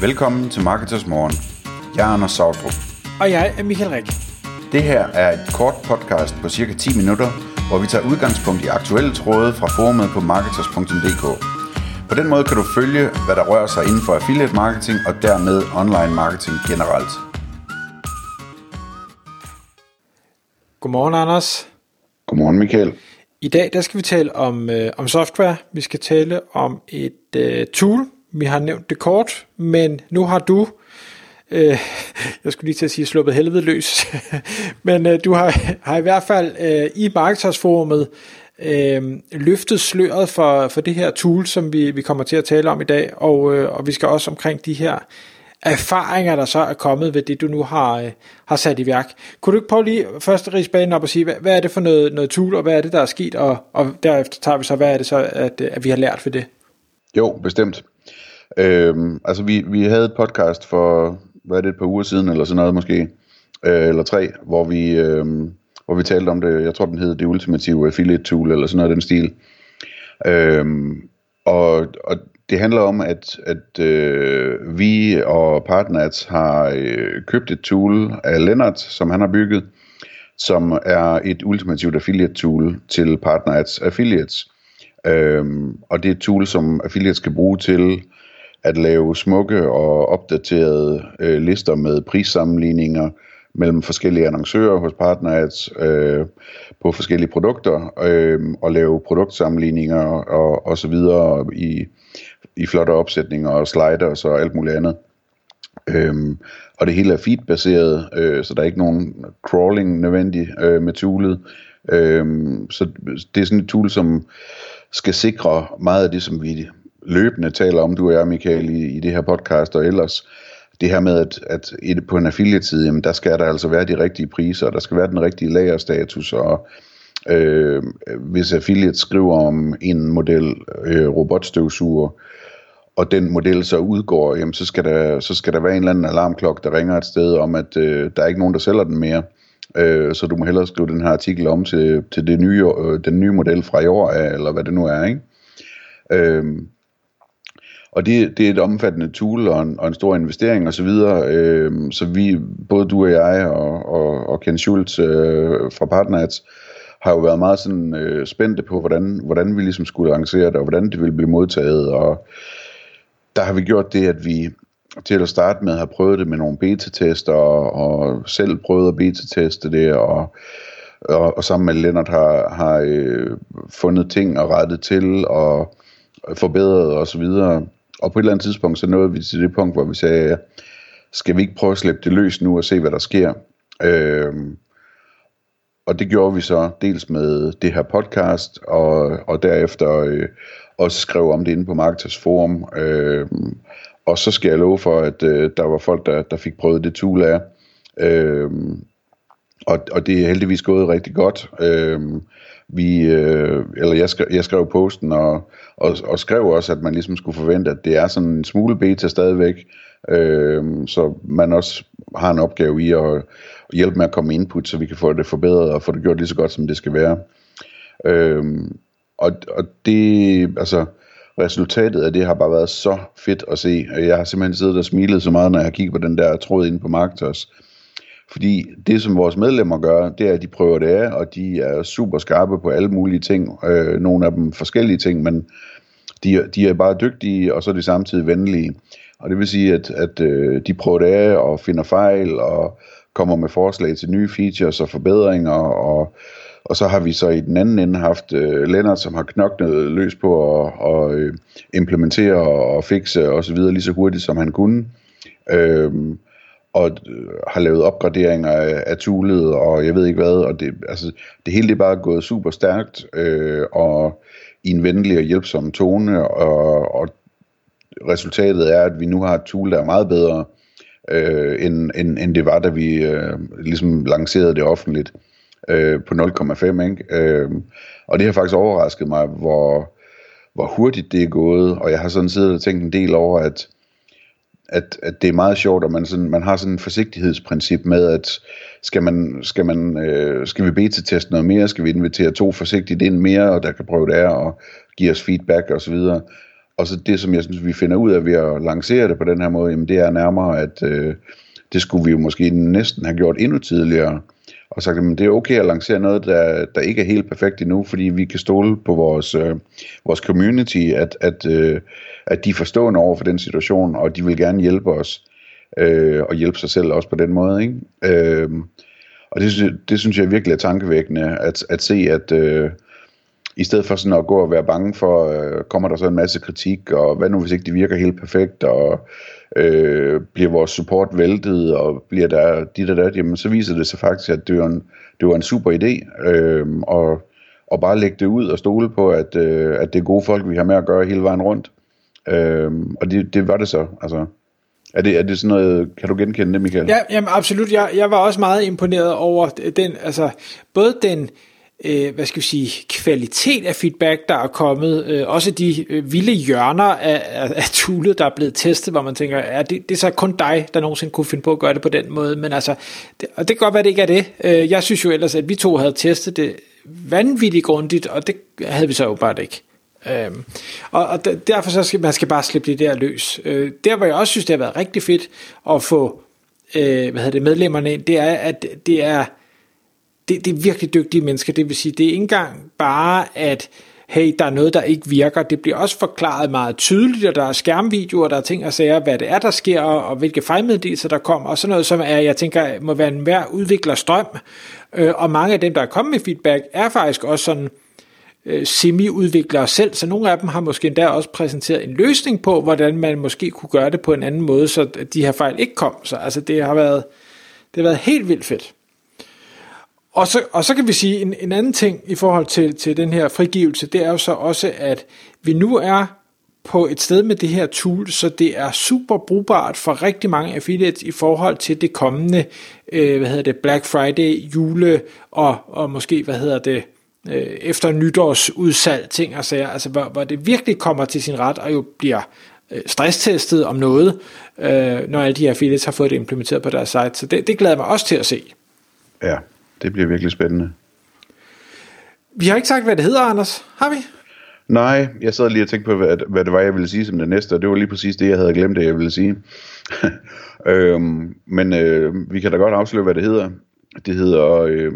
Velkommen til Marketers Morgen. Jeg er Anders Sautrup. Og jeg er Michael Rik. Det her er et kort podcast på cirka 10 minutter, hvor vi tager udgangspunkt i aktuelle tråde fra forumet på marketers.dk. På den måde kan du følge, hvad der rører sig inden for affiliate marketing og dermed online marketing generelt. Godmorgen, Anders. Godmorgen, Michael. I dag der skal vi tale om, øh, om software. Vi skal tale om et øh, tool. Vi har nævnt det kort, men nu har du, øh, jeg skulle lige til at sige, sluppet helvede løs, men øh, du har, har i hvert fald øh, i Marketersforumet øh, løftet sløret for, for det her tool, som vi, vi kommer til at tale om i dag, og, øh, og vi skal også omkring de her erfaringer, der så er kommet ved det, du nu har, øh, har sat i værk. Kunne du ikke prøve lige først rise banen op og sige, hvad, hvad er det for noget, noget tool, og hvad er det, der er sket, og, og derefter tager vi så, hvad er det så, at, at vi har lært ved det? Jo, bestemt. Øhm, altså, vi, vi havde et podcast for, hvad er det, et par uger siden, eller sådan noget måske, øh, eller tre, hvor vi, øh, hvor vi talte om det, jeg tror, den hed det ultimative affiliate tool, eller sådan noget af den stil. Øhm, og, og det handler om, at, at øh, vi og Partners har øh, købt et tool af Lennart, som han har bygget, som er et ultimativt affiliate tool til Partners Affiliates. Øhm, og det er et tool, som affiliates kan bruge til at lave smukke og opdaterede øh, lister med prissammenligninger mellem forskellige annoncører hos partnerads øh, på forskellige produkter øh, og lave produktsammenligninger og, og så videre i, i flotte opsætninger og sliders og alt muligt andet. Øhm, og det hele er feed-baseret, øh, så der er ikke nogen crawling nødvendig øh, med toolet. Øhm, så det er sådan et tool, som skal sikre meget af det, som vi løbende taler om, du og jeg, Michael, i, i det her podcast og ellers. Det her med, at, at på en affiliate-side, jamen, der skal der altså være de rigtige priser, der skal være den rigtige lagerstatus, og øh, hvis affiliate skriver om en model øh, robotstøvsuger, og den model så udgår, jamen, så, skal der, så skal der være en eller anden alarmklokke, der ringer et sted om, at øh, der er ikke nogen, der sælger den mere. Øh, så du må hellere skrive den her artikel om til, til det nye, øh, den nye model fra i år af, eller hvad det nu er. Ikke? Øh, og det, det er et omfattende tool og en, og en stor investering osv. Så, øh, så vi, både du og jeg og, og, og Ken Schultz øh, fra Partners, har jo været meget sådan øh, spændte på, hvordan, hvordan vi ligesom skulle arrangere det, og hvordan det ville blive modtaget. Og der har vi gjort det, at vi til at starte med har prøvet det med nogle beta-tester, og, og selv prøvet at beta-teste det, og, og, og sammen med Lennart har, har øh, fundet ting og rettet til, og forbedret og så videre. Og på et eller andet tidspunkt, så nåede vi til det punkt, hvor vi sagde, skal vi ikke prøve at slippe det løs nu og se, hvad der sker? Øh, og det gjorde vi så dels med det her podcast, og, og derefter øh, også skrev om det inde på Marketers Forum. Øh, og så skal jeg love for, at øh, der var folk, der, der fik prøvet det tool af. Øh, og, og det er heldigvis gået rigtig godt. Øh, vi, øh, eller jeg, skrev, jeg skrev posten og, og, og skrev også, at man ligesom skulle forvente, at det er sådan en smule beta stadigvæk, øh, så man også har en opgave i at, hjælpe med at komme med input, så vi kan få det forbedret og få det gjort lige så godt, som det skal være. Øh, og, og det, altså, resultatet af det har bare været så fedt at se. Jeg har simpelthen siddet og smilet så meget, når jeg har kigget på den der tråd inde på Marketers. Fordi det, som vores medlemmer gør, det er, at de prøver det af, og de er super skarpe på alle mulige ting. Øh, nogle af dem forskellige ting, men de, de er bare dygtige, og så er de samtidig venlige. Og det vil sige, at, at øh, de prøver det af og finder fejl, og kommer med forslag til nye features og forbedringer, og og så har vi så i den anden ende haft øh, Lennart, som har knoklet løs på at, at øh, implementere og fikse og så videre lige så hurtigt, som han kunne. Øhm, og øh, har lavet opgraderinger af, af toolet, og jeg ved ikke hvad, og det, altså, det hele det er bare gået super stærkt, øh, og i en venlig og hjælpsom tone, og, og resultatet er, at vi nu har et tool, der er meget bedre, øh, end, end, end det var, da vi øh, ligesom lancerede det offentligt øh, på 0,5. Ikke? Øh, og det har faktisk overrasket mig, hvor, hvor hurtigt det er gået, og jeg har sådan siddet og tænkt en del over, at at, at det er meget sjovt, at man, sådan, man har sådan en forsigtighedsprincip med, at skal, man, skal, man, øh, skal vi beta-teste noget mere, skal vi invitere to forsigtigt ind mere, og der kan prøve det af og give os feedback osv. og så det, som jeg synes, vi finder ud af ved at lancere det på den her måde, jamen det er nærmere, at øh, det skulle vi jo måske næsten have gjort endnu tidligere, og sagt, at det er okay at lancere noget, der, der ikke er helt perfekt endnu, fordi vi kan stole på vores, øh, vores community, at, at, øh, at de er forstående over for den situation, og de vil gerne hjælpe os, øh, og hjælpe sig selv også på den måde. Ikke? Øh, og det, det synes jeg virkelig er tankevækkende, at, at se, at øh, i stedet for sådan at gå og være bange for, øh, kommer der så en masse kritik, og hvad nu hvis ikke det virker helt perfekt, og øh, bliver vores support væltet, og bliver der dit og dat, jamen så viser det sig faktisk, at det var en, det var en super idé, øh, og, og bare lægge det ud og stole på, at, øh, at det er gode folk, vi har med at gøre hele vejen rundt. Øh, og det, det var det så, altså. Er det, er det sådan noget, kan du genkende det, Michael? Ja, jamen absolut. Jeg, jeg var også meget imponeret over den, altså både den, øh, Øh, hvad skal vi sige, kvalitet af feedback, der er kommet, øh, også de øh, vilde hjørner af, af, af toolet, der er blevet testet, hvor man tænker, er det, det er så kun dig, der nogensinde kunne finde på at gøre det på den måde, men altså, det, og det kan godt være, det ikke er det. Øh, jeg synes jo ellers, at vi to havde testet det vanvittigt grundigt, og det havde vi så jo bare ikke. Øhm, og, og derfor så skal man skal bare slippe det der løs. Øh, der hvor jeg også synes det har været rigtig fedt at få øh, hvad hedder det, medlemmerne ind, det er at det er det, det er virkelig dygtige mennesker. Det vil sige, det er ikke engang bare at hey, der er noget, der ikke virker. Det bliver også forklaret meget tydeligt, og der er skærmvideoer, der er ting og sager, hvad det er, der sker, og hvilke fejlmeddelelser der kommer, og sådan noget, som er, jeg tænker, må være en hver udvikler strøm. Øh, og mange af dem, der er kommet med feedback, er faktisk også sådan, øh, semi-udviklere selv, så nogle af dem har måske endda også præsenteret en løsning på, hvordan man måske kunne gøre det på en anden måde, så de her fejl ikke kom. Så altså det har været, det har været helt vildt fedt. Og så, og så kan vi sige en, en anden ting i forhold til, til den her frigivelse, det er jo så også, at vi nu er på et sted med det her tool, så det er super brugbart for rigtig mange affiliates i forhold til det kommende, øh, hvad hedder det, Black Friday, jule og, og måske, hvad hedder det, øh, efter nytårsudsalg, ting og sager, altså hvor, hvor det virkelig kommer til sin ret og jo bliver øh, stresstestet om noget, øh, når alle de her affiliates har fået det implementeret på deres site. Så det, det glæder mig også til at se. Ja, det bliver virkelig spændende. Vi har ikke sagt, hvad det hedder, Anders. Har vi? Nej, jeg sad lige og tænkte på, hvad, hvad det var, jeg ville sige som det næste, og det var lige præcis det, jeg havde glemt, det jeg ville sige. øhm, men øh, vi kan da godt afsløre, hvad det hedder. Det hedder øh,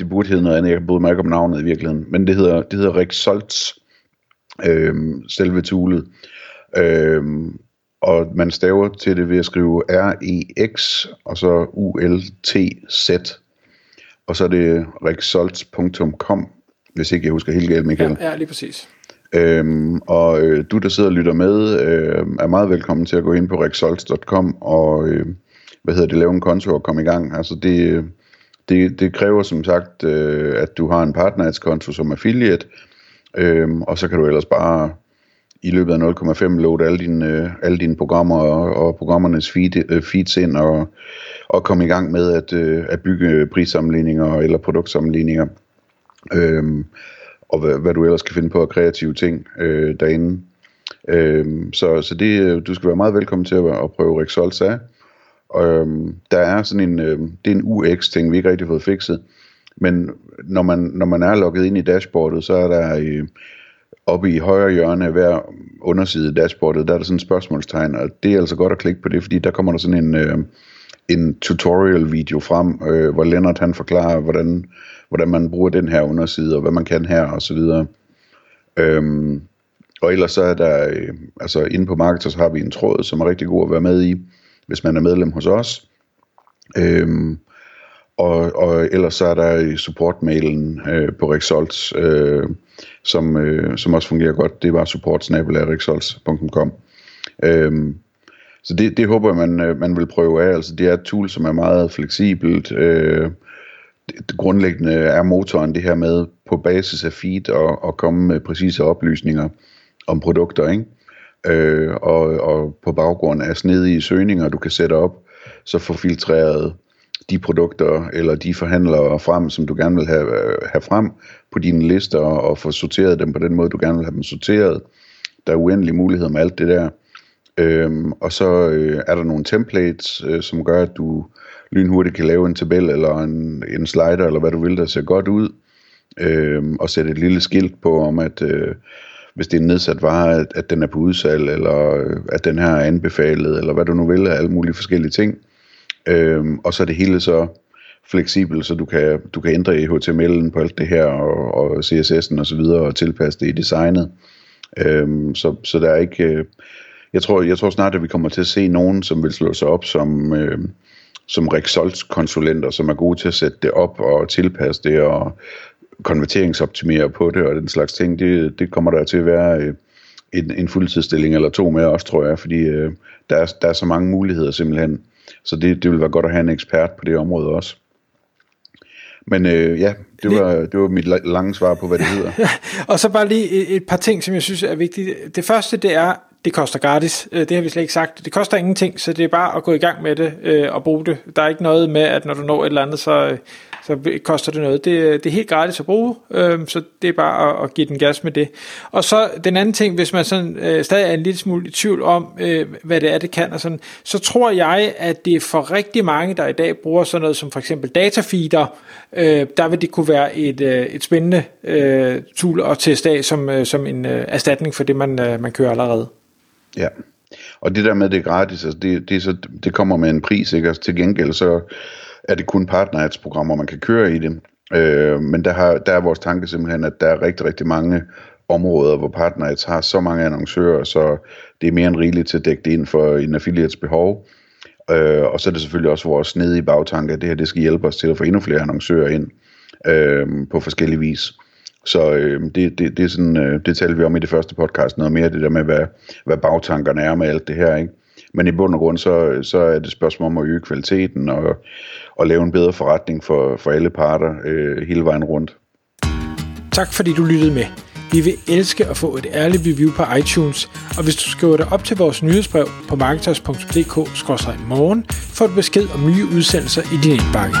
det burde hedde noget andet, jeg bryde mig ikke om navnet i virkeligheden, men det hedder, det hedder Rexolts, øh, selve toolet. Øh, og man staver til det ved at skrive R-E-X, og så U-L-T-Z, og så er det rexolts.com, hvis ikke jeg husker helt galt, Michael. Ja, ja lige præcis. Øhm, og øh, du, der sidder og lytter med, øh, er meget velkommen til at gå ind på rexolts.com og øh, hvad hedder det, lave en konto og komme i gang. Altså det, det, det kræver som sagt, øh, at du har en partnerhedskonto som affiliate, øh, og så kan du ellers bare i løbet af 0,5 load alle dine, øh, alle dine programmer og, og programmernes feed, øh, feeds ind og, og komme i gang med at, øh, at bygge prissammenligninger eller produktsammenligninger. Øhm, og hvad, hvad du ellers kan finde på af kreative ting øh, derinde. Øhm, så så det, øh, du skal være meget velkommen til at, at prøve Rexolta. af. Øhm, der er sådan en, øh, det er en UX-ting, vi ikke rigtig har fået fikset. Men når man, når man er logget ind i dashboardet, så er der øh, oppe i højre hjørne af hver underside af dashboardet, der er der sådan et spørgsmålstegn, og det er altså godt at klikke på det, fordi der kommer der sådan en, øh, en tutorial video frem, øh, hvor Lennart han forklarer, hvordan, hvordan man bruger den her underside, og hvad man kan her, og så videre. Øhm, og ellers så er der, øh, altså inde på Marketers har vi en tråd, som er rigtig god at være med i, hvis man er medlem hos os. Øhm, og, og ellers så er der supportmailen øh, på Rexolts, øh, som, øh, som også fungerer godt. Det var supportsnabelag.rexolts.com. Øhm, så det, det håber jeg, man, øh, man vil prøve af. Altså, det er et tool, som er meget fleksibelt. Øh, det, grundlæggende er motoren det her med på basis af feed og, og komme med præcise oplysninger om produkter, ikke? øh, og, og på baggrund af snedige søgninger, du kan sætte op, så få filtreret de produkter eller de forhandlere frem, som du gerne vil have, øh, have frem på dine lister, og få sorteret dem på den måde, du gerne vil have dem sorteret. Der er uendelige muligheder med alt det der. Øhm, og så øh, er der nogle templates, øh, som gør, at du lynhurtigt kan lave en tabel eller en, en slider, eller hvad du vil, der ser godt ud. Øhm, og sætte et lille skilt på om, at øh, hvis det er en nedsat vare, at, at den er på udsalg, eller øh, at den her er anbefalet, eller hvad du nu vil, alle mulige forskellige ting. Øhm, og så er det hele så fleksibelt, så du kan, du kan ændre i HTML'en på alt det her, og, og CSS'en og så videre, og tilpasse det i designet. Øhm, så, så der er ikke... Øh, jeg tror, jeg tror snart, at vi kommer til at se nogen, som vil slå sig op som, øh, som Rexolt-konsulenter, som er gode til at sætte det op og tilpasse det og konverteringsoptimere på det og den slags ting. Det, det kommer der til at være øh, en, en fuldtidsstilling eller to med også, tror jeg, fordi øh, der, er, der er så mange muligheder simpelthen. Så det, det vil være godt at have en ekspert på det område også. Men øh, ja, det var, det var mit lange svar på, hvad det hedder. og så bare lige et, et par ting, som jeg synes er vigtige. Det første, det er, det koster gratis. Øh, det har vi slet ikke sagt. Det koster ingenting, så det er bare at gå i gang med det øh, og bruge det. Der er ikke noget med, at når du når et eller andet, så, øh, så koster det noget. Det, det er helt gratis at bruge, øh, så det er bare at, at give den gas med det. Og så den anden ting, hvis man sådan, øh, stadig er en lille smule i tvivl om, øh, hvad det er, det kan, og sådan, så tror jeg, at det er for rigtig mange, der i dag bruger sådan noget som for eksempel datafeeder, øh, der vil det kunne være et, øh, et spændende øh, tool at teste af som, øh, som en øh, erstatning for det, man, øh, man kører allerede. Ja, og det der med, det er gratis, altså det, det, er så, det kommer med en pris, ikke? Altså til gengæld så er det kun partnerhedsprogrammer, man kan køre i det. Øh, men der, har, der er vores tanke simpelthen, at der er rigtig, rigtig mange områder, hvor partnerheds har så mange annoncører, så det er mere end rigeligt til at dække det ind for en affiliates behov. Øh, og så er det selvfølgelig også vores snedige bagtanke, at det her det skal hjælpe os til at få endnu flere annoncører ind øh, på forskellige vis. Så øh, det, det, det er sådan, øh, det talte vi om i det første podcast, noget mere det der med, hvad, hvad bagtankerne er med alt det her, ikke? Men i bund og grund, så, så er det et spørgsmål om at øge kvaliteten og, og lave en bedre forretning for, for alle parter øh, hele vejen rundt. Tak fordi du lyttede med. Vi vil elske at få et ærligt review på iTunes, og hvis du skriver dig op til vores nyhedsbrev på marketers.dk-morgen, får du besked om nye udsendelser i din indbakke.